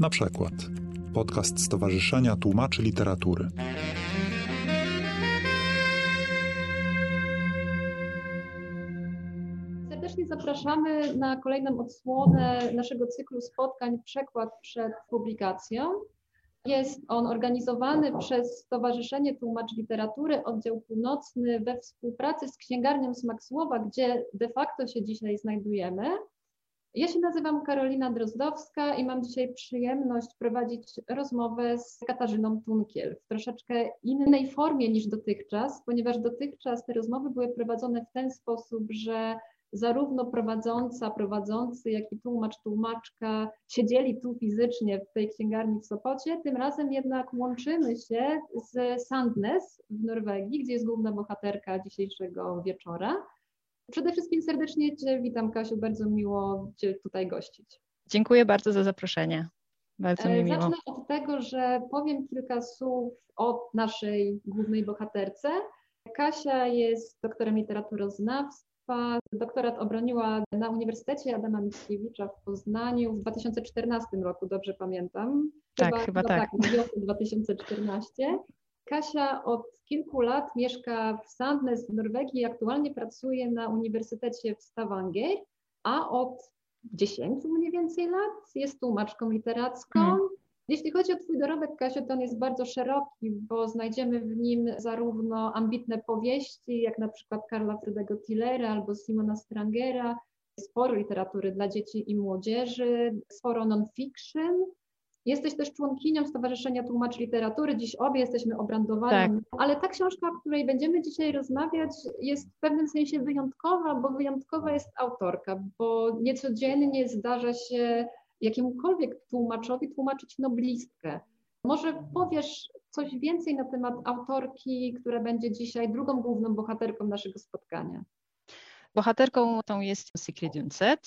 Na przykład podcast Stowarzyszenia Tłumaczy Literatury. Serdecznie zapraszamy na kolejną odsłonę naszego cyklu spotkań Przekład przed publikacją. Jest on organizowany przez Stowarzyszenie Tłumacz Literatury, oddział północny we współpracy z księgarnią Słowa, gdzie de facto się dzisiaj znajdujemy. Ja się nazywam Karolina Drozdowska i mam dzisiaj przyjemność prowadzić rozmowę z Katarzyną Tunkiel w troszeczkę innej formie niż dotychczas, ponieważ dotychczas te rozmowy były prowadzone w ten sposób, że zarówno prowadząca, prowadzący, jak i tłumacz, tłumaczka siedzieli tu fizycznie w tej księgarni w Sopocie. Tym razem jednak łączymy się z Sandnes w Norwegii, gdzie jest główna bohaterka dzisiejszego wieczora. Przede wszystkim serdecznie Cię witam, Kasiu, bardzo miło Cię tutaj gościć. Dziękuję bardzo za zaproszenie. Bardzo mi E, miło. Zacznę od tego, że powiem kilka słów o naszej głównej bohaterce. Kasia jest doktorem literaturoznawstwa. Doktorat obroniła na Uniwersytecie Adama Mickiewicza w Poznaniu w 2014 roku, dobrze pamiętam. Tak, chyba tak. tak. na wiosnę 2014. Kasia od kilku lat mieszka w Sandnes w Norwegii i aktualnie pracuje na Uniwersytecie w Stavanger, a od 10 mniej więcej lat jest tłumaczką literacką. Hmm. Jeśli chodzi o Twój dorobek, Kasiu, to on jest bardzo szeroki, bo znajdziemy w nim zarówno ambitne powieści, jak na przykład Karla Fredego Tillera albo Simona Strangera, sporo literatury dla dzieci i młodzieży, sporo non-fiction. Jesteś też członkinią Stowarzyszenia Tłumacz Literatury. Dziś obie jesteśmy obrandowane, ale ta książka, o której będziemy dzisiaj rozmawiać, jest w pewnym sensie wyjątkowa, bo wyjątkowa jest autorka, bo niecodziennie zdarza się jakiemukolwiek tłumaczowi tłumaczyć noblistkę. Może powiesz coś więcej na temat autorki, która będzie dzisiaj drugą główną bohaterką naszego spotkania. Bohaterką tą jest Sigrid Undset,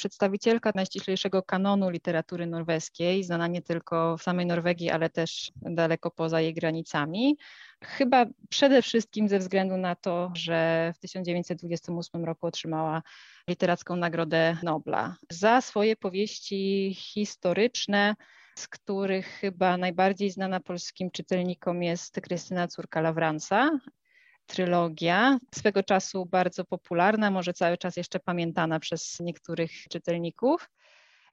przedstawicielka najściślejszego kanonu literatury norweskiej, znana nie tylko w samej Norwegii, ale też daleko poza jej granicami. Chyba przede wszystkim ze względu na to, że w 1928 roku otrzymała literacką Nagrodę Nobla za swoje powieści historyczne, z których chyba najbardziej znana polskim czytelnikom jest Krystyna Córka Lawransa, trylogia, swego czasu bardzo popularna, może cały czas jeszcze pamiętana przez niektórych czytelników,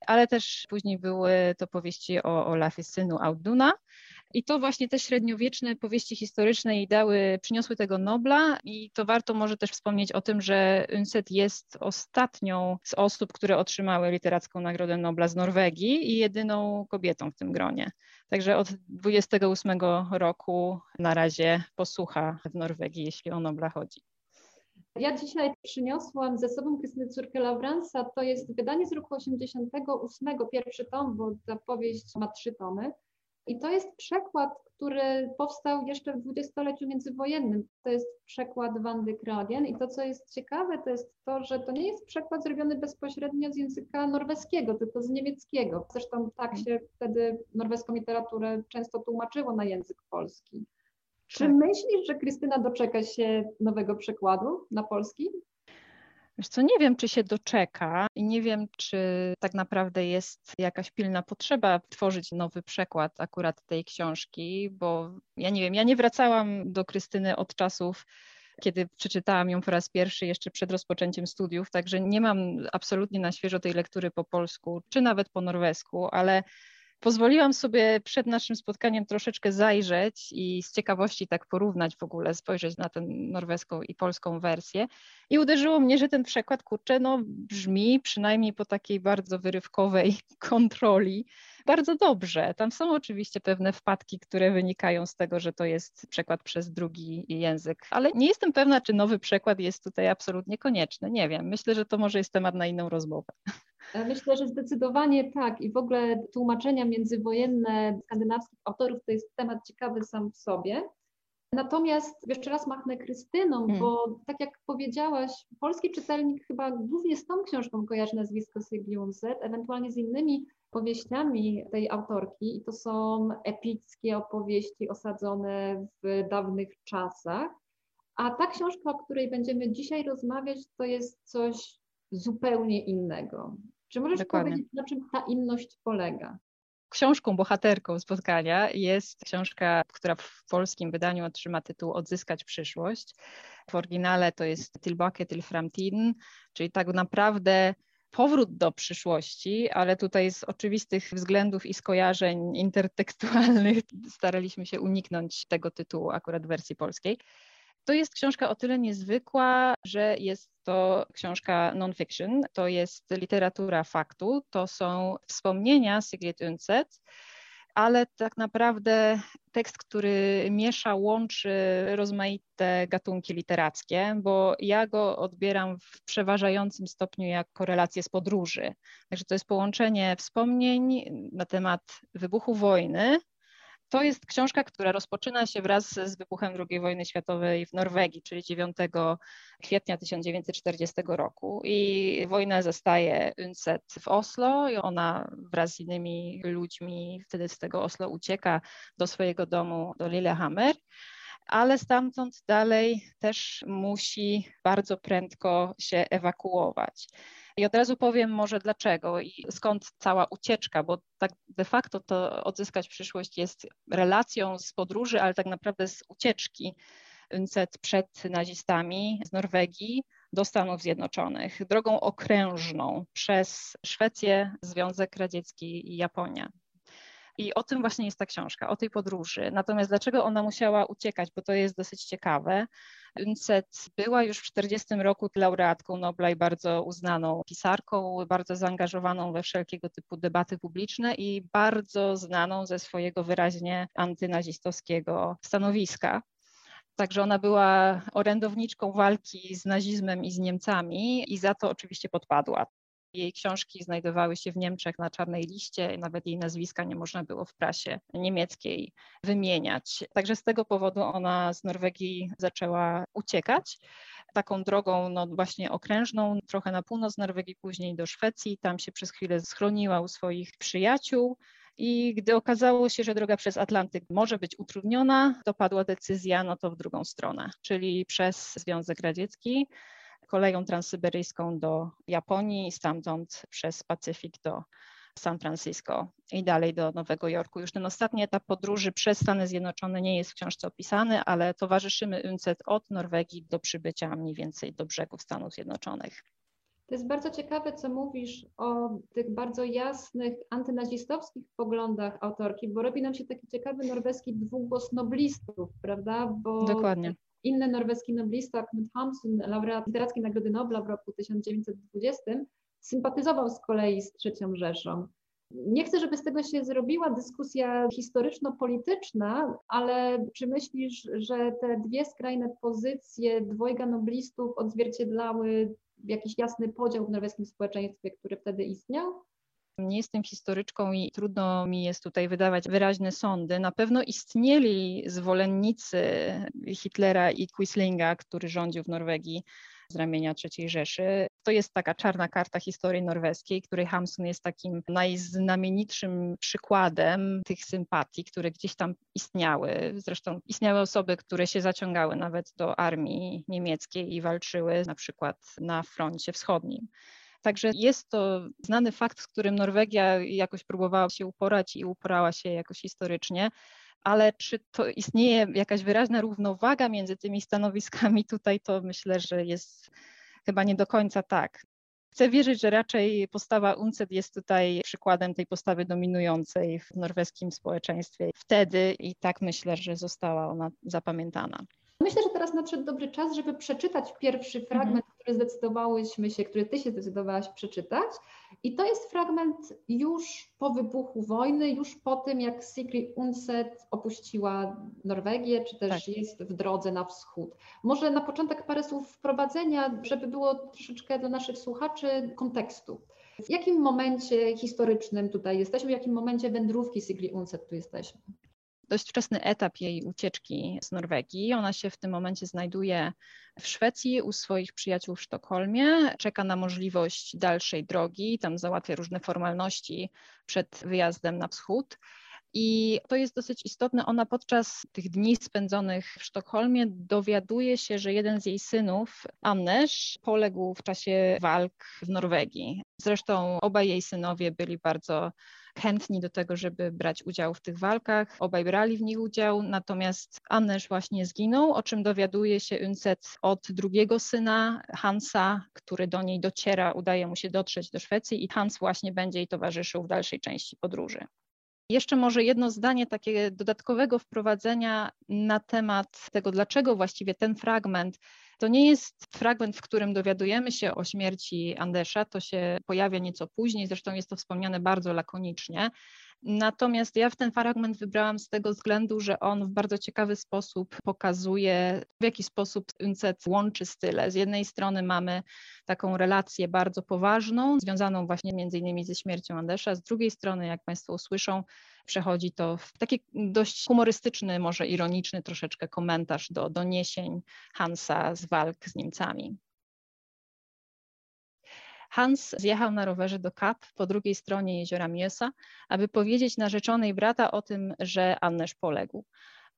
ale też później były to powieści o Olafie synu Auduna. I to właśnie te średniowieczne powieści historyczne jej dały, przyniosły tego Nobla i to warto może też wspomnieć o tym, że Undset jest ostatnią z osób, które otrzymały literacką Nagrodę Nobla z Norwegii i jedyną kobietą w tym gronie. Także od 28 roku na razie posłucha w Norwegii, jeśli o Nobla chodzi. Ja dzisiaj przyniosłam ze sobą Krystynę Córkę Lawransa. To jest wydanie z roku 88, pierwszy tom, bo ta powieść ma trzy tomy. I to jest przekład, który powstał jeszcze w dwudziestoleciu międzywojennym. To jest przekład Wandy Kragen. I to, co jest ciekawe, to jest to, że to nie jest przekład zrobiony bezpośrednio z języka norweskiego, tylko z niemieckiego. Zresztą tak się wtedy norweską literaturę często tłumaczyło na język polski. Czy Tak. myślisz, że Krystyna doczeka się nowego przekładu na polski? Wiesz co, nie wiem, czy się doczeka i nie wiem, czy tak naprawdę jest jakaś pilna potrzeba tworzyć nowy przekład akurat tej książki, bo ja nie wiem, ja nie wracałam do Krystyny od czasów, kiedy przeczytałam ją po raz pierwszy jeszcze przed rozpoczęciem studiów, także nie mam absolutnie na świeżo tej lektury po polsku, czy nawet po norwesku, ale pozwoliłam sobie przed naszym spotkaniem troszeczkę zajrzeć i z ciekawości tak porównać w ogóle, spojrzeć na tę norweską i polską wersję. I uderzyło mnie, że ten przekład, kurczę, no brzmi przynajmniej po takiej bardzo wyrywkowej kontroli bardzo dobrze. Tam są oczywiście pewne wpadki, które wynikają z tego, że to jest przekład przez drugi język, ale nie jestem pewna, czy nowy przekład jest tutaj absolutnie konieczny. Nie wiem. Myślę, że to może jest temat na inną rozmowę. E, Myślę, że zdecydowanie tak. I w ogóle tłumaczenia międzywojenne skandynawskich autorów to jest temat ciekawy sam w sobie. Natomiast jeszcze raz machnę Krystyną, Mm. bo tak jak powiedziałaś, polski czytelnik chyba głównie z tą książką kojarzy nazwisko Z, ewentualnie z innymi powieściami tej autorki. I to są epickie opowieści osadzone w dawnych czasach. A ta książka, o której będziemy dzisiaj rozmawiać, to jest coś zupełnie innego. Czy możesz Dokładnie. powiedzieć, na czym ta inność polega? książką, bohaterką spotkania jest książka, która w polskim wydaniu otrzyma tytuł Odzyskać przyszłość. W oryginale to jest Tilbake til framtiden, czyli tak naprawdę powrót do przyszłości, ale tutaj z oczywistych względów i skojarzeń intertekstualnych staraliśmy się uniknąć tego tytułu akurat w wersji polskiej. To jest książka o tyle niezwykła, że jest to książka non-fiction, to jest literatura faktu, to są wspomnienia Sigrid Undset, ale tak naprawdę tekst, który miesza, łączy rozmaite gatunki literackie, bo ja go odbieram w przeważającym stopniu jak korelację z podróży. Także to jest połączenie wspomnień na temat wybuchu wojny to jest książka, która rozpoczyna się wraz z wybuchem II wojny światowej w Norwegii, czyli 9 kwietnia 1940 roku. I wojna zostaje Unset w Oslo i ona wraz z innymi ludźmi wtedy z tego Oslo ucieka do swojego domu do Lillehammer ale stamtąd dalej też musi bardzo prędko się ewakuować. I od razu powiem może dlaczego i skąd cała ucieczka, bo tak de facto to odzyskać przyszłość jest relacją z podróży, ale tak naprawdę z ucieczki przed nazistami z Norwegii do Stanów Zjednoczonych, drogą okrężną przez Szwecję, Związek Radziecki i Japonię. I o tym właśnie jest ta książka, o tej podróży. Natomiast dlaczego ona musiała uciekać, bo to jest dosyć ciekawe. Uncet była już w 40 roku laureatką Nobla i bardzo uznaną pisarką, bardzo zaangażowaną we wszelkiego typu debaty publiczne i bardzo znaną ze swojego wyraźnie antynazistowskiego stanowiska. Także ona była orędowniczką walki z nazizmem i z Niemcami i za to oczywiście podpadła. Jej książki znajdowały się w Niemczech na czarnej liście, nawet jej nazwiska nie można było w prasie niemieckiej wymieniać. Także z tego powodu ona z Norwegii zaczęła uciekać taką drogą no właśnie okrężną, trochę na północ Norwegii, później do Szwecji. Tam się przez chwilę schroniła u swoich przyjaciół. I gdy okazało się, że droga przez Atlantyk może być utrudniona, to padła decyzja, no to w drugą stronę, czyli przez Związek Radziecki koleją transsyberyjską do Japonii i stamtąd przez Pacyfik do San Francisco i dalej do Nowego Jorku. Już ten ostatni etap podróży przez Stany Zjednoczone nie jest w książce opisany, ale towarzyszymy UNCED od Norwegii do przybycia mniej więcej do brzegów Stanów Zjednoczonych. To jest bardzo ciekawe, co mówisz o tych bardzo jasnych antynazistowskich poglądach autorki, bo robi nam się taki ciekawy norweski dwugłos noblistów, prawda? Bo Dokładnie. Inny norweski noblista, Knut Hamsun, laureat Literackiej Nagrody Nobla w roku 1920, sympatyzował z kolei z trzecią Rzeszą. Nie chcę, żeby z tego się zrobiła dyskusja historyczno-polityczna, ale czy myślisz, że te dwie skrajne pozycje dwojga noblistów odzwierciedlały jakiś jasny podział w norweskim społeczeństwie, który wtedy istniał? Nie jestem historyczką i trudno mi jest tutaj wydawać wyraźne sądy. Na pewno istnieli zwolennicy Hitlera i Quislinga, który rządził w Norwegii z ramienia III Rzeszy. To jest taka czarna karta historii norweskiej, której Hamsun jest takim najznamienitszym przykładem tych sympatii, które gdzieś tam istniały. Zresztą istniały osoby, które się zaciągały nawet do armii niemieckiej i walczyły na przykład na froncie wschodnim. Także jest to znany fakt, z którym Norwegia jakoś próbowała się uporać i uporała się jakoś historycznie. Ale czy to istnieje jakaś wyraźna równowaga między tymi stanowiskami tutaj, to myślę, że jest chyba nie do końca tak. Chcę wierzyć, że raczej postawa UNCED jest tutaj przykładem tej postawy dominującej w norweskim społeczeństwie wtedy i tak myślę, że została ona zapamiętana. Myślę, że teraz nadszedł dobry czas, żeby przeczytać pierwszy mhm. fragment, który zdecydowałyśmy się, który ty się zdecydowałaś przeczytać. I to jest fragment już po wybuchu wojny, już po tym, jak Sigrid Undset opuściła Norwegię, czy też tak. jest w drodze na wschód. Może na początek parę słów wprowadzenia, żeby było troszeczkę dla naszych słuchaczy kontekstu. W jakim momencie historycznym tutaj jesteśmy, w jakim momencie wędrówki Sigrid Undset tu jesteśmy? Dość wczesny etap jej ucieczki z Norwegii. Ona się w tym momencie znajduje w Szwecji u swoich przyjaciół w Sztokholmie, czeka na możliwość dalszej drogi, tam załatwia różne formalności przed wyjazdem na wschód. I to jest dosyć istotne. Ona podczas tych dni spędzonych w Sztokholmie dowiaduje się, że jeden z jej synów, Anders, poległ w czasie walk w Norwegii. Zresztą obaj jej synowie byli bardzo chętni do tego, żeby brać udział w tych walkach. Obaj brali w nich udział, natomiast Anders właśnie zginął, o czym dowiaduje się Unset od drugiego syna, Hansa, który do niej dociera, udaje mu się dotrzeć do Szwecji i Hans właśnie będzie jej towarzyszył w dalszej części podróży. Jeszcze może jedno zdanie takie dodatkowego wprowadzenia na temat tego, dlaczego właściwie ten fragment to nie jest fragment, w którym dowiadujemy się o śmierci Andesza, to się pojawia nieco później, zresztą jest to wspomniane bardzo lakonicznie. Natomiast ja w ten fragment wybrałam z tego względu, że on w bardzo ciekawy sposób pokazuje, w jaki sposób Uncet łączy style. Z jednej strony mamy taką relację bardzo poważną, związaną właśnie między innymi ze śmiercią Andesza, z drugiej strony, jak Państwo usłyszą, przechodzi to w taki dość humorystyczny, może ironiczny troszeczkę komentarz do doniesień Hansa z walk z Niemcami. Hans zjechał na rowerze do Kap po drugiej stronie jeziora Miesa, aby powiedzieć narzeczonej brata o tym, że Annesz poległ.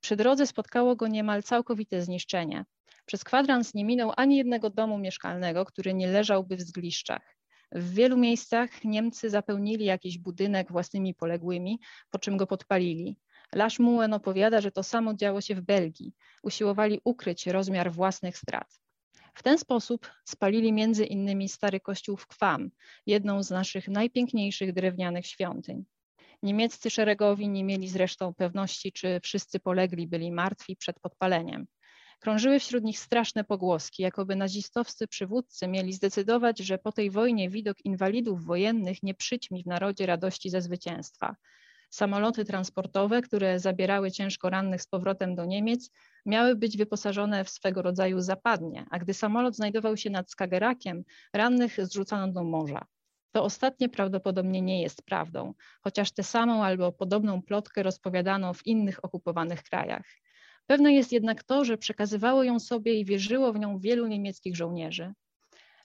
Przy drodze spotkało go niemal całkowite zniszczenie. Przez kwadrans nie minął ani jednego domu mieszkalnego, który nie leżałby w zgliszczach. W wielu miejscach Niemcy zapełnili jakiś budynek własnymi poległymi, po czym go podpalili. Lasz opowiada, że to samo działo się w Belgii. Usiłowali ukryć rozmiar własnych strat. W ten sposób spalili między innymi stary kościół w Kwam, jedną z naszych najpiękniejszych drewnianych świątyń. Niemieccy szeregowi nie mieli zresztą pewności, czy wszyscy polegli byli martwi przed podpaleniem. Krążyły wśród nich straszne pogłoski, jakoby nazistowscy przywódcy mieli zdecydować, że po tej wojnie widok inwalidów wojennych nie przyćmi w narodzie radości ze zwycięstwa. Samoloty transportowe, które zabierały ciężko rannych z powrotem do Niemiec, miały być wyposażone w swego rodzaju zapadnie, a gdy samolot znajdował się nad Skagerakiem, rannych zrzucano do morza. To ostatnie prawdopodobnie nie jest prawdą, chociaż tę samą albo podobną plotkę rozpowiadano w innych okupowanych krajach. Pewne jest jednak to, że przekazywało ją sobie i wierzyło w nią wielu niemieckich żołnierzy.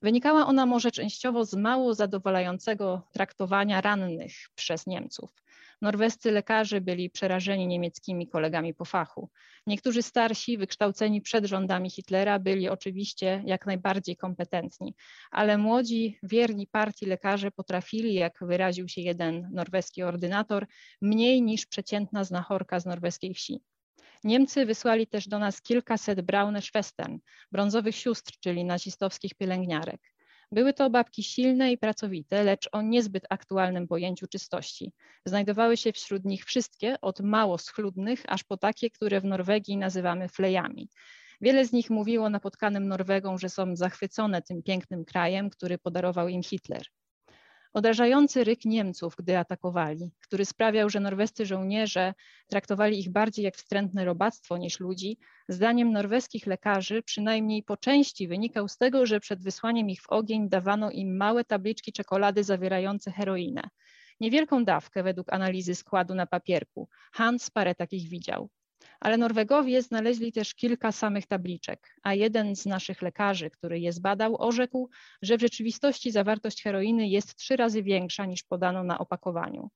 Wynikała ona może częściowo z mało zadowalającego traktowania rannych przez Niemców. Norwescy lekarze byli przerażeni niemieckimi kolegami po fachu. Niektórzy starsi, wykształceni przed rządami Hitlera, byli oczywiście jak najbardziej kompetentni, ale młodzi, wierni partii lekarze potrafili, jak wyraził się jeden norweski ordynator, mniej niż przeciętna znachorka z norweskiej wsi. Niemcy wysłali też do nas kilkaset braune Schwestern, brązowych sióstr, czyli nazistowskich pielęgniarek. Były to babki silne i pracowite, lecz o niezbyt aktualnym pojęciu czystości. Znajdowały się wśród nich wszystkie, od mało schludnych, aż po takie, które w Norwegii nazywamy flejami. Wiele z nich mówiło napotkanym Norwegom, że są zachwycone tym pięknym krajem, który podarował im Hitler. Odrażający ryk Niemców, gdy atakowali, który sprawiał, że norwescy żołnierze traktowali ich bardziej jak wstrętne robactwo niż ludzi, zdaniem norweskich lekarzy przynajmniej po części wynikał z tego, że przed wysłaniem ich w ogień dawano im małe tabliczki czekolady zawierające heroinę. Niewielką dawkę według analizy składu na papierku. Hans parę takich widział. Ale Norwegowie znaleźli też kilka samych tabliczek, a jeden z naszych lekarzy, który je zbadał, orzekł, że w rzeczywistości zawartość heroiny jest trzy razy większa niż podano na opakowaniu.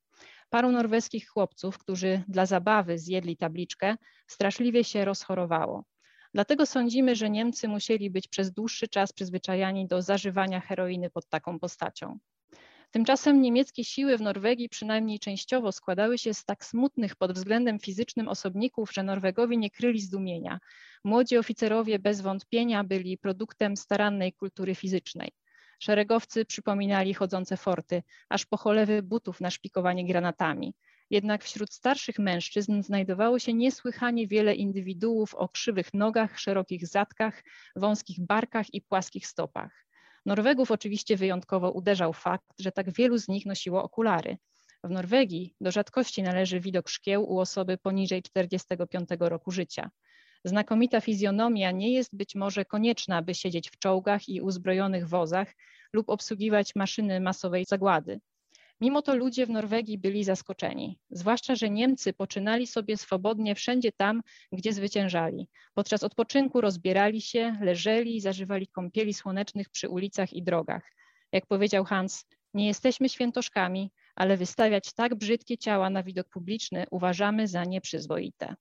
Paru norweskich chłopców, którzy dla zabawy zjedli tabliczkę, straszliwie się rozchorowało. Dlatego sądzimy, że Niemcy musieli być przez dłuższy czas przyzwyczajani do zażywania heroiny pod taką postacią. Tymczasem niemieckie siły w Norwegii przynajmniej częściowo składały się z tak smutnych pod względem fizycznym osobników, że Norwegowie nie kryli zdumienia. Młodzi oficerowie bez wątpienia byli produktem starannej kultury fizycznej. Szeregowcy przypominali chodzące forty, aż po cholewy butów na szpikowanie granatami. Jednak wśród starszych mężczyzn znajdowało się niesłychanie wiele indywiduów o krzywych nogach, szerokich zadkach, wąskich barkach i płaskich stopach. Norwegów oczywiście wyjątkowo uderzał fakt, że tak wielu z nich nosiło okulary. W Norwegii do rzadkości należy widok szkieł u osoby poniżej 45 roku życia. Znakomita fizjonomia nie jest być może konieczna, by siedzieć w czołgach i uzbrojonych wozach lub obsługiwać maszyny masowej zagłady. Mimo to ludzie w Norwegii byli zaskoczeni, zwłaszcza, że Niemcy poczynali sobie swobodnie wszędzie tam, gdzie zwyciężali. Podczas odpoczynku rozbierali się, leżeli i zażywali kąpieli słonecznych przy ulicach i drogach. Jak powiedział Hans, nie jesteśmy świętoszkami, ale wystawiać tak brzydkie ciała na widok publiczny uważamy za nieprzyzwoite.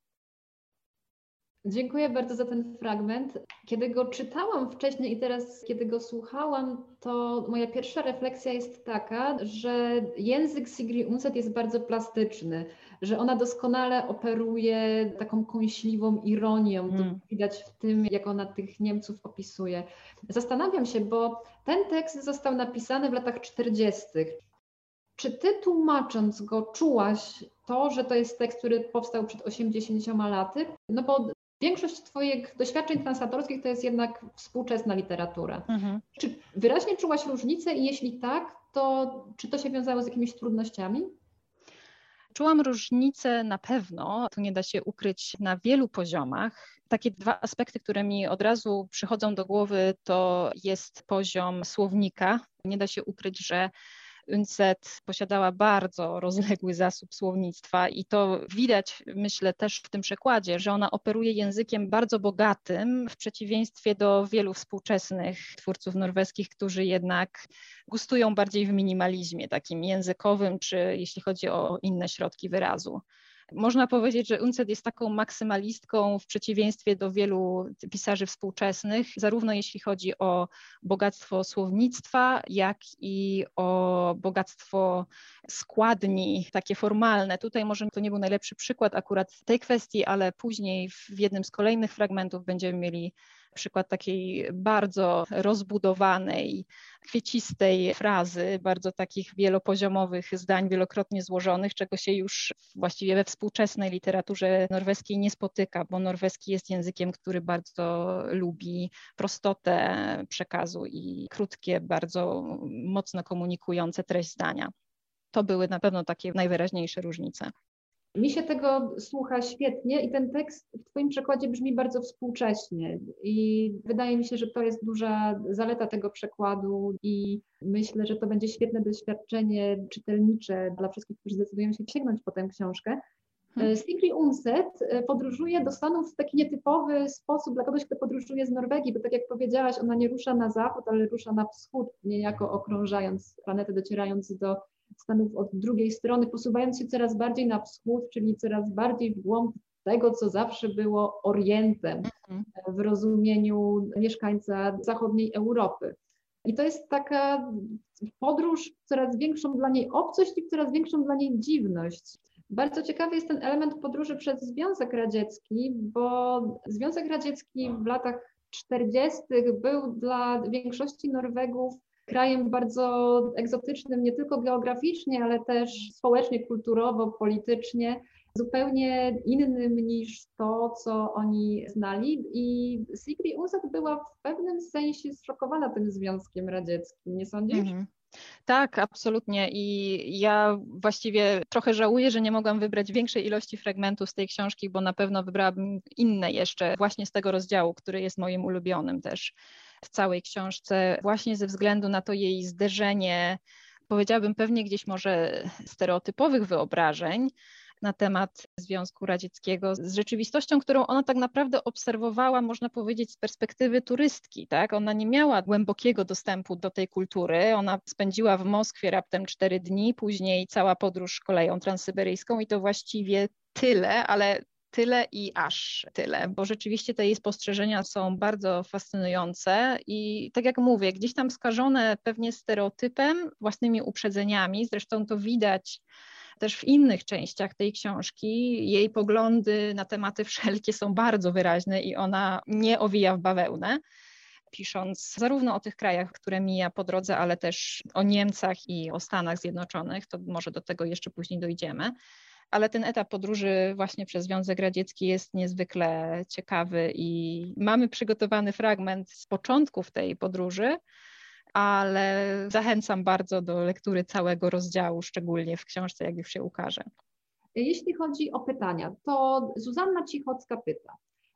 Dziękuję bardzo za ten fragment. Kiedy go czytałam wcześniej i teraz, kiedy go słuchałam, to moja pierwsza refleksja jest taka, że język Sigrid Undset jest bardzo plastyczny, że ona doskonale operuje taką kąśliwą ironią. To hmm. widać w tym, jak ona tych Niemców opisuje. Zastanawiam się, bo ten tekst został napisany w latach 40. Czy ty tłumacząc go czułaś to, że to jest tekst, który powstał przed 80 laty? No bo Większość Twoich doświadczeń translatorskich to jest jednak współczesna literatura. Mhm. Czy wyraźnie czułaś różnicę i jeśli tak, to czy to się wiązało z jakimiś trudnościami? Czułam różnicę na pewno, to nie da się ukryć na wielu poziomach. Takie dwa aspekty, które mi od razu przychodzą do głowy, to jest poziom słownika. Nie da się ukryć, że UNCET posiadała bardzo rozległy zasób słownictwa i to widać, myślę, też w tym przekładzie, że ona operuje językiem bardzo bogatym, w przeciwieństwie do wielu współczesnych twórców norweskich, którzy jednak gustują bardziej w minimalizmie takim językowym, czy jeśli chodzi o inne środki wyrazu. Można powiedzieć, że Uncet jest taką maksymalistką w przeciwieństwie do wielu pisarzy współczesnych, zarówno jeśli chodzi o bogactwo słownictwa, jak i o bogactwo składni, takie formalne. Tutaj może to nie był najlepszy przykład akurat tej kwestii, ale później w jednym z kolejnych fragmentów będziemy mieli przykład takiej bardzo rozbudowanej, kwiecistej frazy, bardzo takich wielopoziomowych zdań, wielokrotnie złożonych, czego się już właściwie we współczesnej literaturze norweskiej nie spotyka, bo norweski jest językiem, który bardzo lubi prostotę przekazu i krótkie, bardzo mocno komunikujące treść zdania. To były na pewno takie najwyraźniejsze różnice. Mi się tego słucha świetnie i ten tekst w Twoim przekładzie brzmi bardzo współcześnie i wydaje mi się, że to jest duża zaleta tego przekładu i myślę, że to będzie świetne doświadczenie czytelnicze dla wszystkich, którzy zdecydują się sięgnąć po tę książkę. Hmm. Sigrid Unset e, podróżuje do Stanów w taki nietypowy sposób dla kogoś, kto podróżuje z Norwegii, bo tak jak powiedziałaś, ona nie rusza na zachód, ale rusza na wschód, niejako okrążając planetę, docierając do Stanów od drugiej strony, posuwając się coraz bardziej na wschód, czyli coraz bardziej w głąb tego, co zawsze było Orientem mhm. w rozumieniu mieszkańca zachodniej Europy. I to jest taka podróż coraz większą dla niej obcość i coraz większą dla niej dziwność. Bardzo ciekawy jest ten element podróży przez Związek Radziecki, bo Związek Radziecki w latach 40. był dla większości Norwegów krajem bardzo egzotycznym, nie tylko geograficznie, ale też społecznie, kulturowo, politycznie, zupełnie innym niż to, co oni znali. I Sigrid Undset była w pewnym sensie zszokowana tym Związkiem Radzieckim, nie sądzisz? Mhm. Tak, absolutnie. I ja właściwie trochę żałuję, że nie mogłam wybrać większej ilości fragmentów z tej książki, bo na pewno wybrałabym inne jeszcze, właśnie z tego rozdziału, który jest moim ulubionym też w całej książce, właśnie ze względu na to jej zderzenie, powiedziałabym pewnie gdzieś może stereotypowych wyobrażeń na temat Związku Radzieckiego z rzeczywistością, którą ona tak naprawdę obserwowała, można powiedzieć, z perspektywy turystki. Tak? Ona nie miała głębokiego dostępu do tej kultury. Ona spędziła w Moskwie raptem cztery dni, później cała podróż koleją transsyberyjską i to właściwie tyle, ale tyle i aż tyle, bo rzeczywiście te jej spostrzeżenia są bardzo fascynujące i tak jak mówię, gdzieś tam skażone pewnie stereotypem, własnymi uprzedzeniami, zresztą to widać też w innych częściach tej książki. Jej poglądy na tematy wszelkie są bardzo wyraźne i ona nie owija w bawełnę pisząc zarówno o tych krajach, które mija po drodze, ale też o Niemcach i o Stanach Zjednoczonych, to może do tego jeszcze później dojdziemy ale ten etap podróży właśnie przez Związek Radziecki jest niezwykle ciekawy i mamy przygotowany fragment z początków tej podróży, ale zachęcam bardzo do lektury całego rozdziału, szczególnie w książce, jak już się ukaże. Jeśli chodzi o pytania, to Zuzanna Cichocka pyta.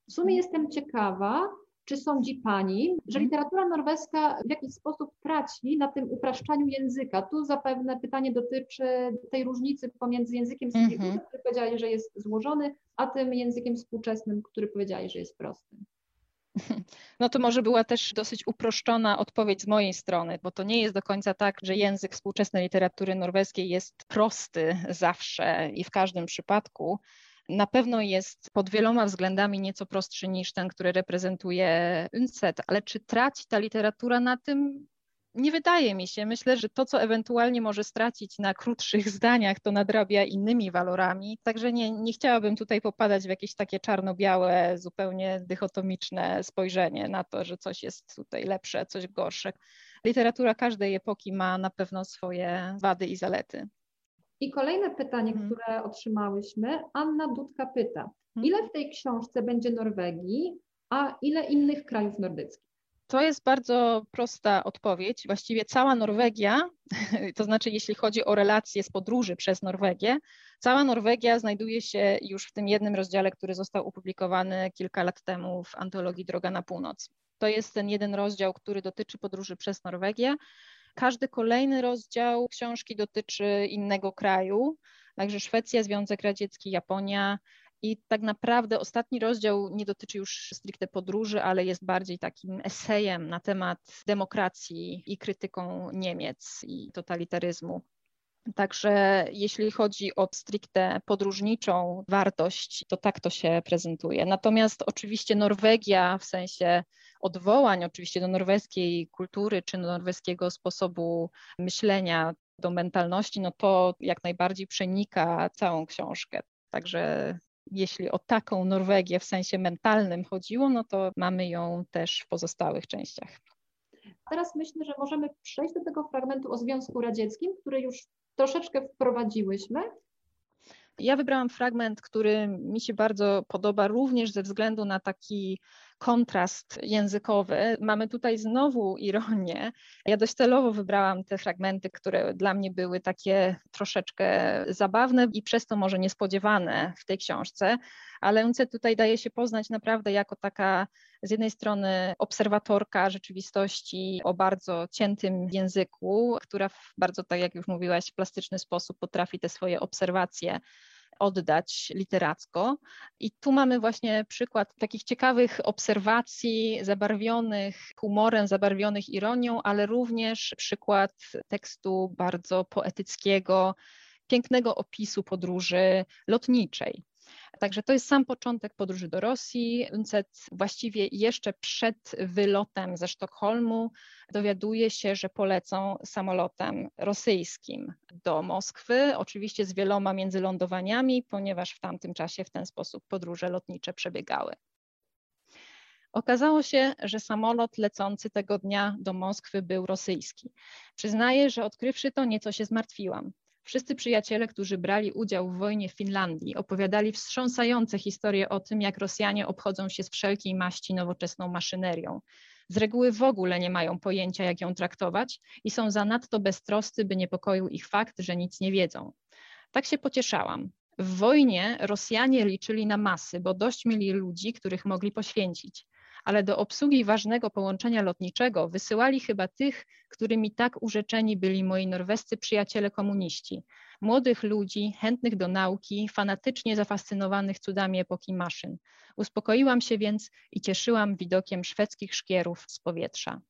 W sumie jestem ciekawa, czy sądzi Pani, że mhm. literatura norweska w jakiś sposób traci na tym upraszczaniu języka? Tu zapewne pytanie dotyczy tej różnicy pomiędzy językiem mm który powiedziałeś, że jest złożony, a tym językiem współczesnym, który powiedziałeś, że jest prosty. No to może była też dosyć uproszczona odpowiedź z mojej strony, bo to nie jest do końca tak, że język współczesnej literatury norweskiej jest prosty zawsze i w każdym przypadku. Na pewno jest pod wieloma względami nieco prostszy niż ten, który reprezentuje UNCET, ale czy traci ta literatura na tym? Nie wydaje mi się. Myślę, że to, co ewentualnie może stracić na krótszych zdaniach, to nadrabia innymi walorami. Także nie, nie chciałabym tutaj popadać w jakieś takie czarno-białe, zupełnie dychotomiczne spojrzenie na to, że coś jest tutaj lepsze, coś gorsze. Literatura każdej epoki ma na pewno swoje wady i zalety. I kolejne pytanie, hmm. które otrzymałyśmy. Anna Dudka pyta, mhm. ile w tej książce będzie Norwegii, a ile innych krajów nordyckich? To jest bardzo prosta odpowiedź. Właściwie cała Norwegia, to znaczy jeśli chodzi o relacje z podróży przez Norwegię, cała Norwegia znajduje się już w tym jednym rozdziale, który został opublikowany kilka lat temu w antologii Droga na Północ. To jest ten jeden rozdział, który dotyczy podróży przez Norwegię. Każdy kolejny rozdział książki dotyczy innego kraju, także Szwecja, Związek Radziecki, Japonia, i tak naprawdę ostatni rozdział nie dotyczy już stricte podróży, ale jest bardziej takim esejem na temat demokracji i krytyką Niemiec i totalitaryzmu. Także jeśli chodzi o stricte podróżniczą wartość, to tak to się prezentuje. Natomiast oczywiście Norwegia w sensie odwołań oczywiście do norweskiej kultury czy norweskiego sposobu myślenia, do mentalności, no to jak najbardziej przenika całą książkę. Także jeśli o taką Norwegię w sensie mentalnym chodziło, no to mamy ją też w pozostałych częściach. Teraz myślę, że możemy przejść do tego fragmentu o Związku Radzieckim, który już troszeczkę wprowadziłyśmy. Ja wybrałam fragment, który mi się bardzo podoba, również ze względu na taki kontrast językowy. Mamy tutaj znowu ironię. Ja dość celowo wybrałam te fragmenty, które dla mnie były takie troszeczkę zabawne i przez to może niespodziewane w tej książce, ale Unce tutaj daje się poznać naprawdę jako taka z jednej strony obserwatorka rzeczywistości o bardzo ciętym języku, która w bardzo, tak jak już mówiłaś, plastyczny sposób potrafi te swoje obserwacje oddać literacko. I tu mamy właśnie przykład takich ciekawych obserwacji zabarwionych humorem, zabarwionych ironią, ale również przykład tekstu bardzo poetyckiego, pięknego opisu podróży lotniczej. Także to jest sam początek podróży do Rosji. UNCED właściwie jeszcze przed wylotem ze Sztokholmu dowiaduje się, że polecą samolotem rosyjskim do Moskwy, oczywiście z wieloma międzylądowaniami, ponieważ w tamtym czasie w ten sposób podróże lotnicze przebiegały. Okazało się, że samolot lecący tego dnia do Moskwy był rosyjski. Przyznaję, że odkrywszy to, nieco się zmartwiłam. Wszyscy przyjaciele, którzy brali udział w wojnie w Finlandii, opowiadali wstrząsające historie o tym, jak Rosjanie obchodzą się z wszelkiej maści nowoczesną maszynerią. Z reguły w ogóle nie mają pojęcia, jak ją traktować i są zanadto beztroscy, by niepokoił ich fakt, że nic nie wiedzą. Tak się pocieszałam. W wojnie Rosjanie liczyli na masy, bo dość mieli ludzi, których mogli poświęcić ale do obsługi ważnego połączenia lotniczego wysyłali chyba tych, którymi tak urzeczeni byli moi norwescy przyjaciele komuniści. Młodych ludzi, chętnych do nauki, fanatycznie zafascynowanych cudami epoki maszyn. Uspokoiłam się więc i cieszyłam widokiem szwedzkich szkierów z powietrza.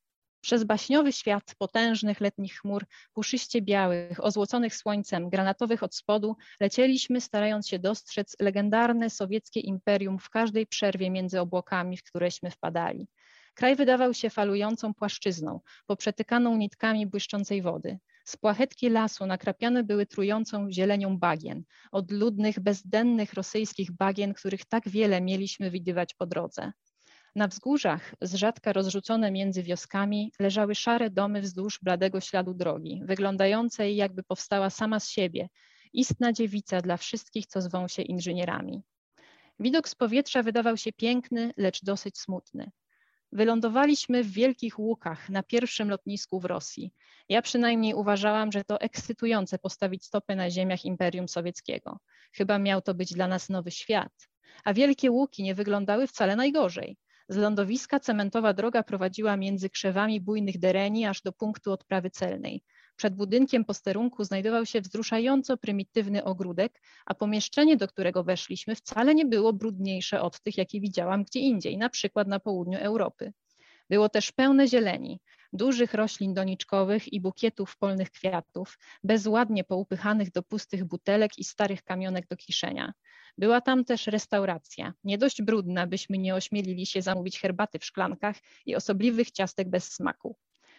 Przez baśniowy świat potężnych letnich chmur, puszyście białych, ozłoconych słońcem, granatowych od spodu, lecieliśmy, starając się dostrzec legendarne sowieckie imperium w każdej przerwie między obłokami, w któreśmy wpadali. Kraj wydawał się falującą płaszczyzną, poprzetykaną nitkami błyszczącej wody. Spłachetki lasu nakrapiane były trującą zielenią bagien, od ludnych, bezdennych rosyjskich bagien, których tak wiele mieliśmy widywać po drodze. Na wzgórzach, z rzadka rozrzucone między wioskami, leżały szare domy wzdłuż bladego śladu drogi, wyglądającej jakby powstała sama z siebie, istna dziewica dla wszystkich, co zwą się inżynierami. Widok z powietrza wydawał się piękny, lecz dosyć smutny. Wylądowaliśmy w wielkich łukach na pierwszym lotnisku w Rosji. Ja przynajmniej uważałam, że to ekscytujące postawić stopy na ziemiach Imperium Sowieckiego. Chyba miał to być dla nas nowy świat. A wielkie łuki nie wyglądały wcale najgorzej. Z lądowiska cementowa droga prowadziła między krzewami bujnych dereni aż do punktu odprawy celnej. Przed budynkiem posterunku znajdował się wzruszająco prymitywny ogródek, a pomieszczenie, do którego weszliśmy, wcale nie było brudniejsze od tych, jakie widziałam gdzie indziej, na przykład na południu Europy. Było też pełne zieleni, dużych roślin doniczkowych i bukietów polnych kwiatów, bezładnie poupychanych do pustych butelek i starych kamionek do kiszenia. Była tam też restauracja, nie dość brudna, byśmy nie ośmielili się zamówić herbaty w szklankach i osobliwych ciastek bez smaku.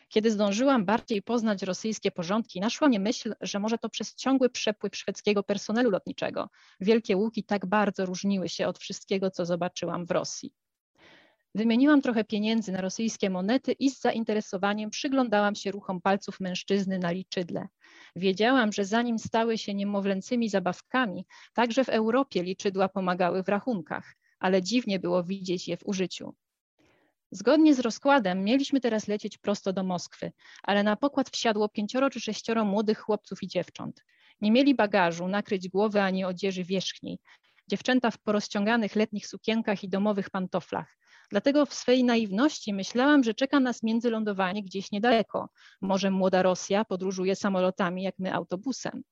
Kiedy zdążyłam bardziej poznać rosyjskie porządki, naszła mnie myśl, że może to przez ciągły przepływ szwedzkiego personelu lotniczego. Wielkie łuki tak bardzo różniły się od wszystkiego, co zobaczyłam w Rosji. Wymieniłam trochę pieniędzy na rosyjskie monety i z zainteresowaniem przyglądałam się ruchom palców mężczyzny na liczydle. Wiedziałam, że zanim stały się niemowlęcymi zabawkami, także w Europie liczydła pomagały w rachunkach, ale dziwnie było widzieć je w użyciu. Zgodnie z rozkładem mieliśmy teraz lecieć prosto do Moskwy, ale na pokład wsiadło pięcioro czy sześcioro młodych chłopców i dziewcząt. Nie mieli bagażu, nakryć głowy ani odzieży wierzchniej. Dziewczęta w porozciąganych letnich sukienkach i domowych pantoflach. Dlatego w swej naiwności myślałam, że czeka nas międzylądowanie gdzieś niedaleko. Może młoda Rosja podróżuje samolotami, jak my autobusem.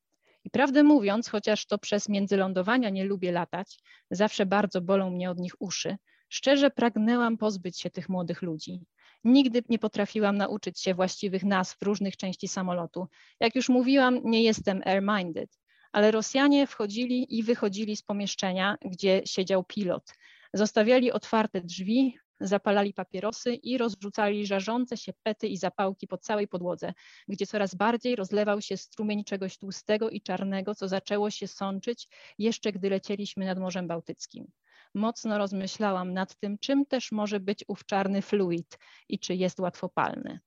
I prawdę mówiąc, chociaż to przez międzylądowania nie lubię latać, zawsze bardzo bolą mnie od nich uszy, szczerze pragnęłam pozbyć się tych młodych ludzi. Nigdy nie potrafiłam nauczyć się właściwych nazw różnych części samolotu. Jak już mówiłam, nie jestem air-minded, ale Rosjanie wchodzili i wychodzili z pomieszczenia, gdzie siedział pilot. Zostawiali otwarte drzwi, zapalali papierosy i rozrzucali żarzące się pety i zapałki po całej podłodze, gdzie coraz bardziej rozlewał się strumień czegoś tłustego i czarnego, co zaczęło się sączyć jeszcze gdy lecieliśmy nad Morzem Bałtyckim. Mocno rozmyślałam nad tym, czym też może być ów czarny fluid i czy jest łatwopalny.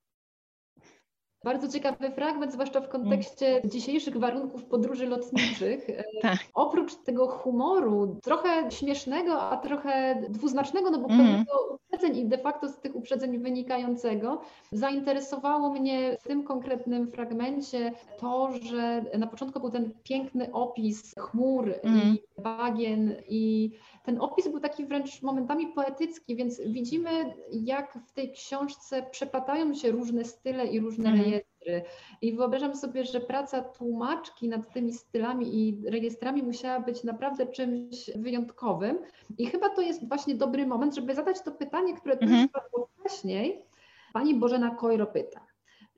Bardzo ciekawy fragment, zwłaszcza w kontekście mm. dzisiejszych warunków podróży lotniczych. tak. Oprócz tego humoru, trochę śmiesznego, a trochę dwuznacznego, no bo mm. pewnego uprzedzeń i de facto z tych uprzedzeń wynikającego, zainteresowało mnie w tym konkretnym fragmencie to, że na początku był ten piękny opis chmur mm. i bagien i ten opis był taki wręcz momentami poetycki, więc widzimy, jak w tej książce przeplatają się różne style i różne mm. rejestry. I wyobrażam sobie, że praca tłumaczki nad tymi stylami i rejestrami musiała być naprawdę czymś wyjątkowym. I chyba to jest właśnie dobry moment, żeby zadać to pytanie, które tu mm. padło wcześniej. Pani Bożena Kojro pyta.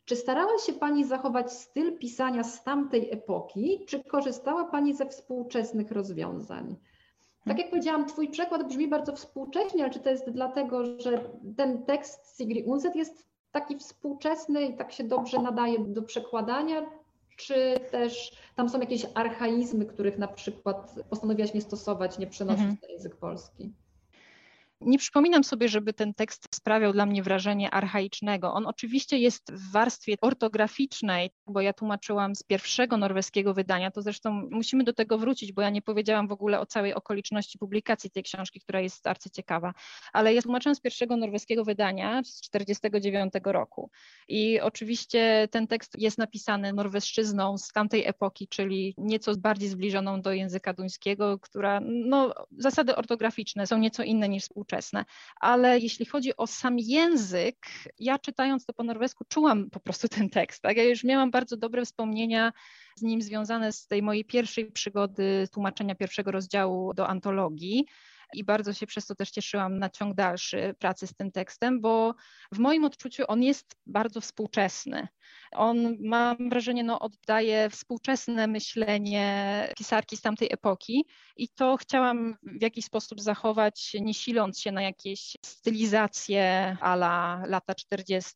Czy starała się Pani zachować styl pisania z tamtej epoki, czy korzystała Pani ze współczesnych rozwiązań? Tak jak powiedziałam, Twój przekład brzmi bardzo współcześnie, ale czy to jest dlatego, że ten tekst Sigrid Unset jest taki współczesny i tak się dobrze nadaje do przekładania, czy też tam są jakieś archaizmy, których na przykład postanowiłaś nie stosować, nie przenosić mhm. na język polski? Nie przypominam sobie, żeby ten tekst sprawiał dla mnie wrażenie archaicznego. On oczywiście jest w warstwie ortograficznej, bo ja tłumaczyłam z pierwszego norweskiego wydania, to zresztą musimy do tego wrócić, bo ja nie powiedziałam w ogóle o całej okoliczności publikacji tej książki, która jest arcyciekawa, ale ja tłumaczyłam z pierwszego norweskiego wydania z 1949 roku i oczywiście ten tekst jest napisany norweszczyzną z tamtej epoki, czyli nieco bardziej zbliżoną do języka duńskiego, która, no, zasady ortograficzne są nieco inne niż współczesne współczesne. Ale jeśli chodzi o sam język, ja czytając to po norwesku czułam po prostu ten tekst. Tak? Ja już miałam bardzo dobre wspomnienia z nim związane z tej mojej pierwszej przygody tłumaczenia pierwszego rozdziału do antologii i bardzo się przez to też cieszyłam na ciąg dalszy pracy z tym tekstem, bo w moim odczuciu on jest bardzo współczesny. On, mam wrażenie, no, oddaje współczesne myślenie pisarki z tamtej epoki i to chciałam w jakiś sposób zachować, nie siląc się na jakieś stylizacje ala lata 40.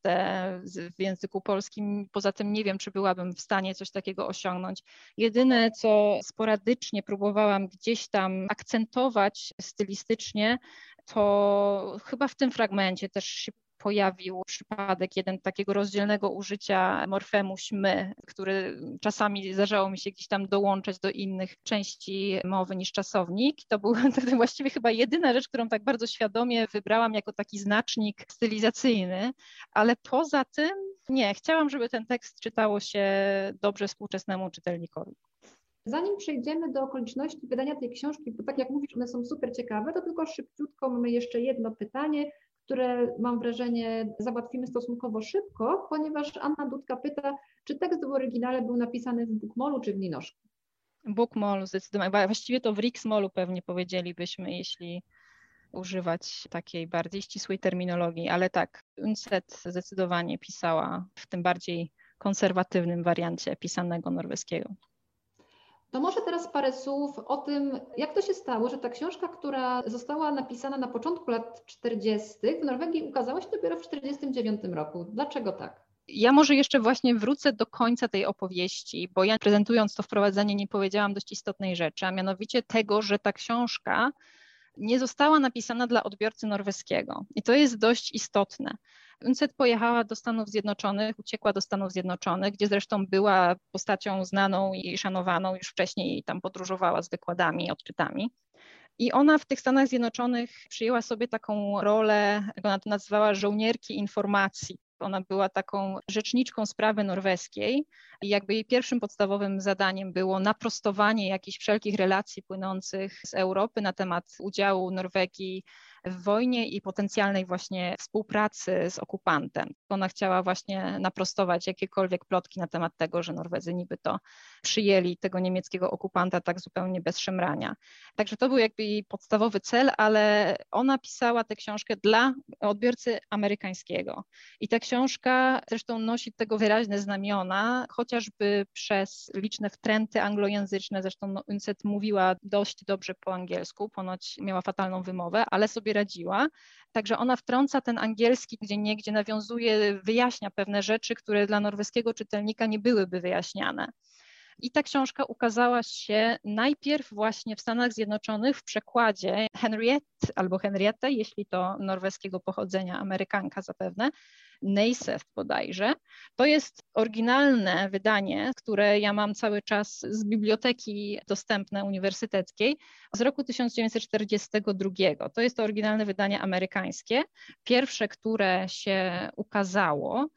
w języku polskim. Poza tym nie wiem, czy byłabym w stanie coś takiego osiągnąć. Jedyne, co sporadycznie próbowałam gdzieś tam akcentować stylistycznie, to chyba w tym fragmencie też się pojawił przypadek jeden takiego rozdzielnego użycia morfemu śmy, który czasami zdarzało mi się gdzieś tam dołączać do innych części mowy niż czasownik. To była właściwie chyba jedyna rzecz, którą tak bardzo świadomie wybrałam jako taki znacznik stylizacyjny, ale poza tym nie, chciałam, żeby ten tekst czytało się dobrze współczesnemu czytelnikowi. Zanim przejdziemy do okoliczności wydania tej książki, bo tak jak mówisz, one są super ciekawe, to tylko szybciutko mamy jeszcze jedno pytanie, które mam wrażenie załatwimy stosunkowo szybko, ponieważ Anna Dudka pyta, czy tekst w oryginale był napisany w Bookmolu czy w Ninoszku. Bookmolu zdecydowanie, właściwie to w Riksmolu pewnie powiedzielibyśmy, jeśli używać takiej bardziej ścisłej terminologii, ale tak, Unset zdecydowanie pisała w tym bardziej konserwatywnym wariancie pisanego norweskiego. To może teraz parę słów o tym, jak to się stało, że ta książka, która została napisana na początku lat 40. w Norwegii ukazała się dopiero w 1949 roku. Dlaczego tak? Ja może jeszcze właśnie wrócę do końca tej opowieści, bo ja prezentując to wprowadzenie nie powiedziałam dość istotnej rzeczy, a mianowicie tego, że ta książka nie została napisana dla odbiorcy norweskiego. I to jest dość istotne. Uncet pojechała do Stanów Zjednoczonych, uciekła do Stanów Zjednoczonych, gdzie zresztą była postacią znaną i szanowaną, już wcześniej tam podróżowała z wykładami, odczytami. I ona w tych Stanach Zjednoczonych przyjęła sobie taką rolę, ona to nazywała, żołnierki informacji. Ona była taką rzeczniczką sprawy norweskiej i jakby jej pierwszym podstawowym zadaniem było naprostowanie jakichś wszelkich relacji płynących z Europy na temat udziału Norwegii w wojnie i potencjalnej właśnie współpracy z okupantem. Ona chciała właśnie naprostować jakiekolwiek plotki na temat tego, że Norwedzy niby to przyjęli tego niemieckiego okupanta tak zupełnie bez szemrania. Także to był jakby jej podstawowy cel, ale ona pisała tę książkę dla odbiorcy amerykańskiego. I ta książka zresztą nosi tego wyraźne znamiona, chociażby przez liczne wtręty anglojęzyczne, zresztą no, Unset mówiła dość dobrze po angielsku, ponoć miała fatalną wymowę, ale sobie radziła. Także ona wtrąca ten angielski, gdzie niegdzie nawiązuje, wyjaśnia pewne rzeczy, które dla norweskiego czytelnika nie byłyby wyjaśniane. I ta książka ukazała się najpierw właśnie w Stanach Zjednoczonych w przekładzie Henriette albo Henriette, jeśli to norweskiego pochodzenia, Amerykanka zapewne, Neiseth bodajże. To jest oryginalne wydanie, które ja mam cały czas z biblioteki dostępne uniwersyteckiej z roku 1942. To jest to oryginalne wydanie amerykańskie, pierwsze, które się ukazało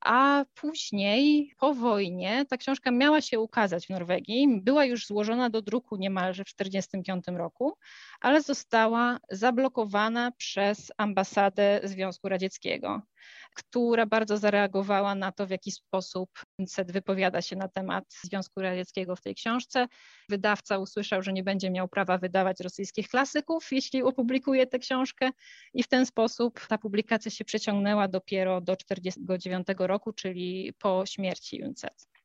a później po wojnie ta książka miała się ukazać w Norwegii. Była już złożona do druku niemalże w 1945 roku, ale została zablokowana przez ambasadę Związku Radzieckiego która bardzo zareagowała na to, w jaki sposób CET wypowiada się na temat Związku Radzieckiego w tej książce. Wydawca usłyszał, że nie będzie miał prawa wydawać rosyjskich klasyków, jeśli opublikuje tę książkę i w ten sposób ta publikacja się przeciągnęła dopiero do 1949 roku, czyli po śmierci UNCET.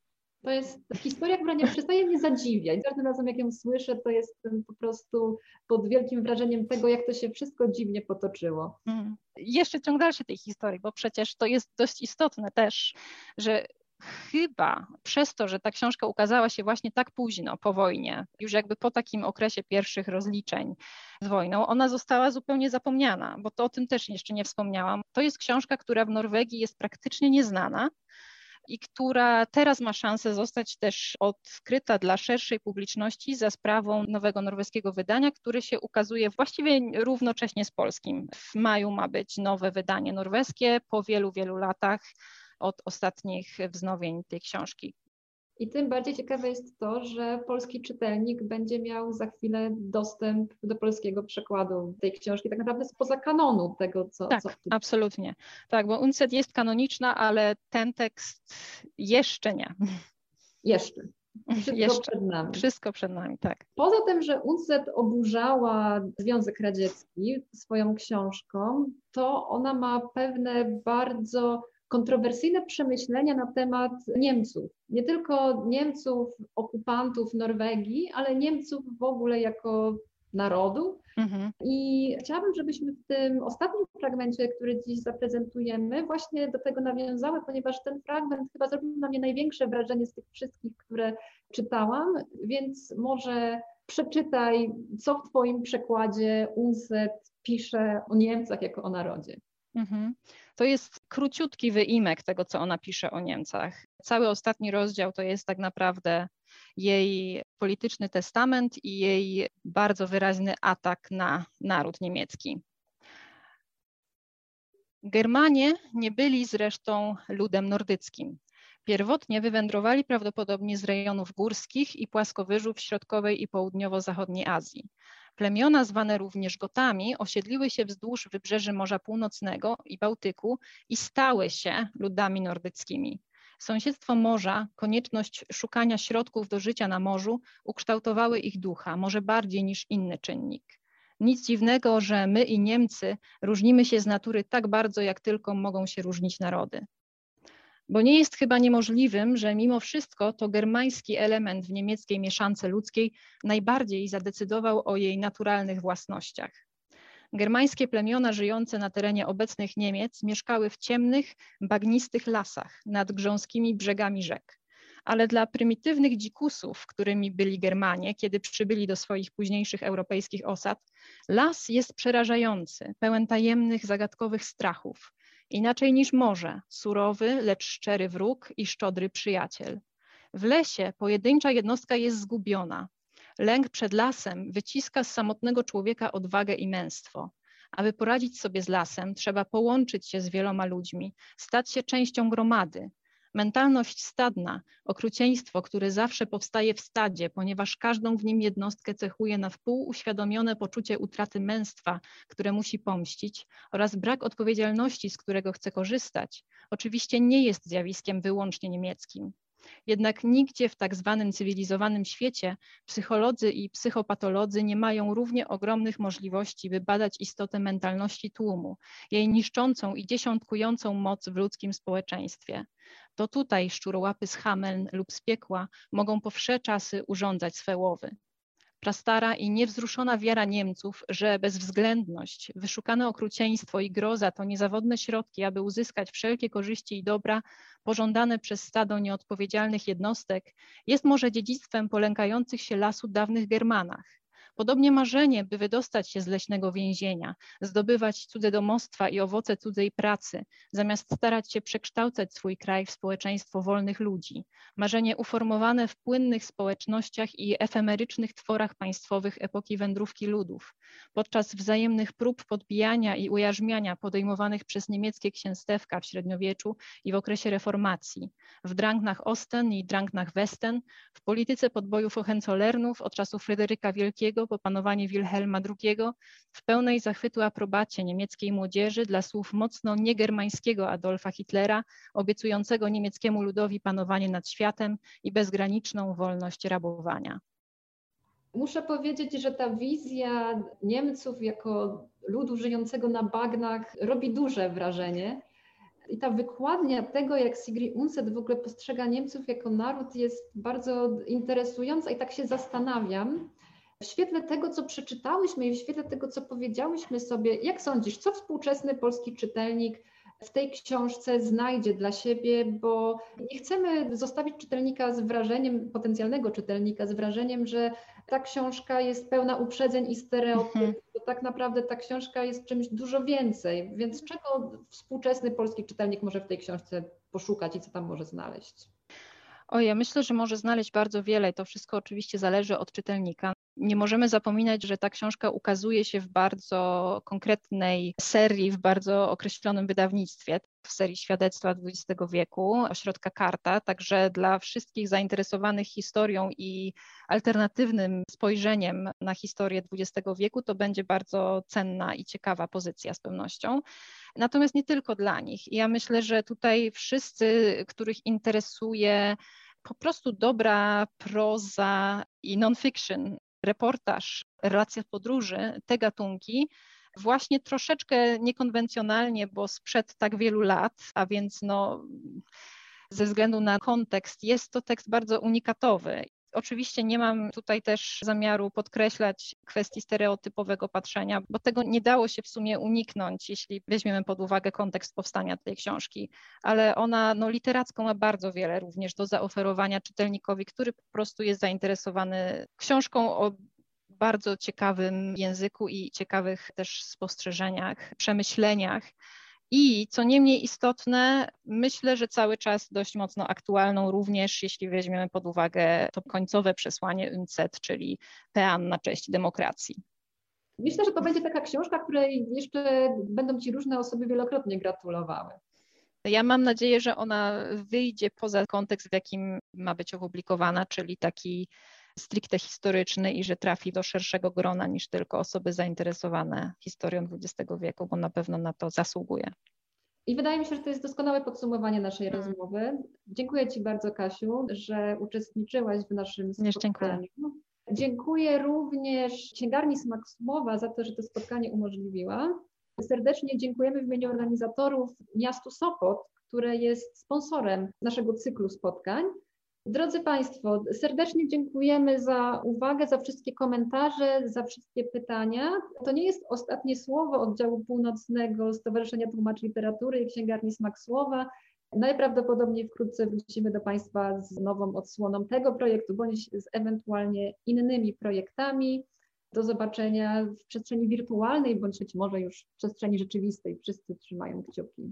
To jest historia, która nie przestaje mnie zadziwiać. Każdym razem, jak ją słyszę, to jestem po prostu pod wielkim wrażeniem tego, jak to się wszystko dziwnie potoczyło. Mm. Jeszcze ciąg dalszy tej historii, bo przecież to jest dość istotne też, że chyba przez to, że ta książka ukazała się właśnie tak późno po wojnie, już jakby po takim okresie pierwszych rozliczeń z wojną, ona została zupełnie zapomniana, bo to o tym też jeszcze nie wspomniałam. To jest książka, która w Norwegii jest praktycznie nieznana i która teraz ma szansę zostać też odkryta dla szerszej publiczności za sprawą nowego norweskiego wydania, który się ukazuje właściwie równocześnie z polskim. W maju ma być nowe wydanie norweskie po wielu, wielu latach od ostatnich wznowień tej książki. I tym bardziej ciekawe jest to, że polski czytelnik będzie miał za chwilę dostęp do polskiego przekładu tej książki, tak naprawdę spoza kanonu tego, co. Tak, co... absolutnie. Tak, bo UNCED jest kanoniczna, ale ten tekst jeszcze nie. Jeszcze. Wszystko jeszcze. przed nami. Wszystko przed nami, tak. Poza tym, że UNCED oburzała Związek Radziecki swoją książką, to ona ma pewne bardzo kontrowersyjne przemyślenia na temat Niemców. Nie tylko Niemców, okupantów Norwegii, ale Niemców w ogóle jako narodu. Mhm. I chciałabym, żebyśmy w tym ostatnim fragmencie, który dziś zaprezentujemy, właśnie do tego nawiązały, ponieważ ten fragment chyba zrobił na mnie największe wrażenie z tych wszystkich, które czytałam, więc może przeczytaj, co w Twoim przekładzie Unset pisze o Niemcach jako o narodzie. Mhm. To jest króciutki wyimek tego, co ona pisze o Niemcach. Cały ostatni rozdział to jest tak naprawdę jej polityczny testament i jej bardzo wyraźny atak na naród niemiecki. Germanie nie byli zresztą ludem nordyckim. Pierwotnie wywędrowali prawdopodobnie z rejonów górskich i płaskowyżów środkowej i południowo-zachodniej Azji. Plemiona zwane również Gotami osiedliły się wzdłuż wybrzeży Morza Północnego i Bałtyku i stały się ludami nordyckimi. Sąsiedztwo morza, konieczność szukania środków do życia na morzu ukształtowały ich ducha, może bardziej niż inny czynnik. Nic dziwnego, że my i Niemcy różnimy się z natury tak bardzo, jak tylko mogą się różnić narody. Bo nie jest chyba niemożliwym, że mimo wszystko to germański element w niemieckiej mieszance ludzkiej najbardziej zadecydował o jej naturalnych własnościach. Germańskie plemiona żyjące na terenie obecnych Niemiec mieszkały w ciemnych, bagnistych lasach nad grząskimi brzegami rzek. Ale dla prymitywnych dzikusów, którymi byli Germanie, kiedy przybyli do swoich późniejszych europejskich osad, las jest przerażający, pełen tajemnych, zagadkowych strachów, Inaczej niż morze, surowy, lecz szczery wróg i szczodry przyjaciel. W lesie pojedyncza jednostka jest zgubiona. Lęk przed lasem wyciska z samotnego człowieka odwagę i męstwo. Aby poradzić sobie z lasem, trzeba połączyć się z wieloma ludźmi, stać się częścią gromady, Mentalność stadna, okrucieństwo, które zawsze powstaje w stadzie, ponieważ każdą w nim jednostkę cechuje na wpół uświadomione poczucie utraty męstwa, które musi pomścić, oraz brak odpowiedzialności, z którego chce korzystać, oczywiście nie jest zjawiskiem wyłącznie niemieckim. Jednak nigdzie w tak zwanym cywilizowanym świecie psycholodzy i psychopatolodzy nie mają równie ogromnych możliwości, by badać istotę mentalności tłumu, jej niszczącą i dziesiątkującą moc w ludzkim społeczeństwie. To tutaj szczurołapy z Hameln lub z piekła mogą po wsze czasy urządzać swe łowy prastara i niewzruszona wiara Niemców, że bezwzględność, wyszukane okrucieństwo i groza to niezawodne środki, aby uzyskać wszelkie korzyści i dobra pożądane przez stado nieodpowiedzialnych jednostek, jest może dziedzictwem polękających się lasu dawnych Germanach. Podobnie marzenie, by wydostać się z leśnego więzienia, zdobywać cudze domostwa i owoce cudzej pracy, zamiast starać się przekształcać swój kraj w społeczeństwo wolnych ludzi. Marzenie uformowane w płynnych społecznościach i efemerycznych tworach państwowych epoki wędrówki ludów. Podczas wzajemnych prób podbijania i ujarzmiania podejmowanych przez niemieckie księstewka w średniowieczu i w okresie reformacji. W Dranknach Osten i Dranknach Westen, w polityce podbojów Hohenzollernów od czasów Fryderyka Wielkiego po panowanie Wilhelma II w pełnej zachwytu aprobacie niemieckiej młodzieży dla słów mocno niegermańskiego Adolfa Hitlera, obiecującego niemieckiemu ludowi panowanie nad światem i bezgraniczną wolność rabowania. Muszę powiedzieć, że ta wizja Niemców jako ludu żyjącego na bagnach robi duże wrażenie. I ta wykładnia tego, jak Sigrid Undset w ogóle postrzega Niemców jako naród, jest bardzo interesująca i tak się zastanawiam, w świetle tego, co przeczytałyśmy i w świetle tego, co powiedziałyśmy sobie, jak sądzisz, co współczesny polski czytelnik w tej książce znajdzie dla siebie, bo nie chcemy zostawić czytelnika z wrażeniem, potencjalnego czytelnika z wrażeniem, że ta książka jest pełna uprzedzeń i stereotypów, mhm. bo tak naprawdę ta książka jest czymś dużo więcej. Więc czego współczesny polski czytelnik może w tej książce poszukać i co tam może znaleźć? O, ja myślę, że może znaleźć bardzo wiele to wszystko oczywiście zależy od czytelnika. Nie możemy zapominać, że ta książka ukazuje się w bardzo konkretnej serii, w bardzo określonym wydawnictwie, w serii Świadectwa XX wieku, ośrodka Karta, także dla wszystkich zainteresowanych historią i alternatywnym spojrzeniem na historię XX wieku to będzie bardzo cenna i ciekawa pozycja z pewnością. Natomiast nie tylko dla nich. Ja myślę, że tutaj wszyscy, których interesuje po prostu dobra proza i non-fiction, reportaż, relacja podróży, te gatunki, właśnie troszeczkę niekonwencjonalnie, bo sprzed tak wielu lat, a więc no, ze względu na kontekst, jest to tekst bardzo unikatowy. Oczywiście nie mam tutaj też zamiaru podkreślać kwestii stereotypowego patrzenia, bo tego nie dało się w sumie uniknąć, jeśli weźmiemy pod uwagę kontekst powstania tej książki, ale ona no, literacko ma bardzo wiele również do zaoferowania czytelnikowi, który po prostu jest zainteresowany książką o bardzo ciekawym języku i ciekawych też spostrzeżeniach, przemyśleniach. I co nie mniej istotne, myślę, że cały czas dość mocno aktualną również, jeśli weźmiemy pod uwagę to końcowe przesłanie UNCED, czyli PEAN na cześć demokracji. Myślę, że to będzie taka książka, której jeszcze będą Ci różne osoby wielokrotnie gratulowały. Ja mam nadzieję, że ona wyjdzie poza kontekst, w jakim ma być opublikowana, czyli taki stricte historyczny i że trafi do szerszego grona niż tylko osoby zainteresowane historią XX wieku, bo na pewno na to zasługuje. I wydaje mi się, że to jest doskonałe podsumowanie naszej hmm. rozmowy. Dziękuję Ci bardzo, Kasiu, że uczestniczyłaś w naszym spotkaniu. Dziękuję. Dziękuję również księgarni Smak Słowa za to, że to spotkanie umożliwiła. Serdecznie dziękujemy w imieniu organizatorów miastu Sopot, które jest sponsorem naszego cyklu spotkań. Drodzy Państwo, serdecznie dziękujemy za uwagę, za wszystkie komentarze, za wszystkie pytania. To nie jest ostatnie słowo oddziału północnego Stowarzyszenia Tłumaczy Literatury i Księgarni Smak Słowa. Najprawdopodobniej wkrótce wrócimy do Państwa z nową odsłoną tego projektu, bądź z ewentualnie innymi projektami. Do zobaczenia w przestrzeni wirtualnej, bądź być może już w przestrzeni rzeczywistej. Wszyscy trzymają kciuki.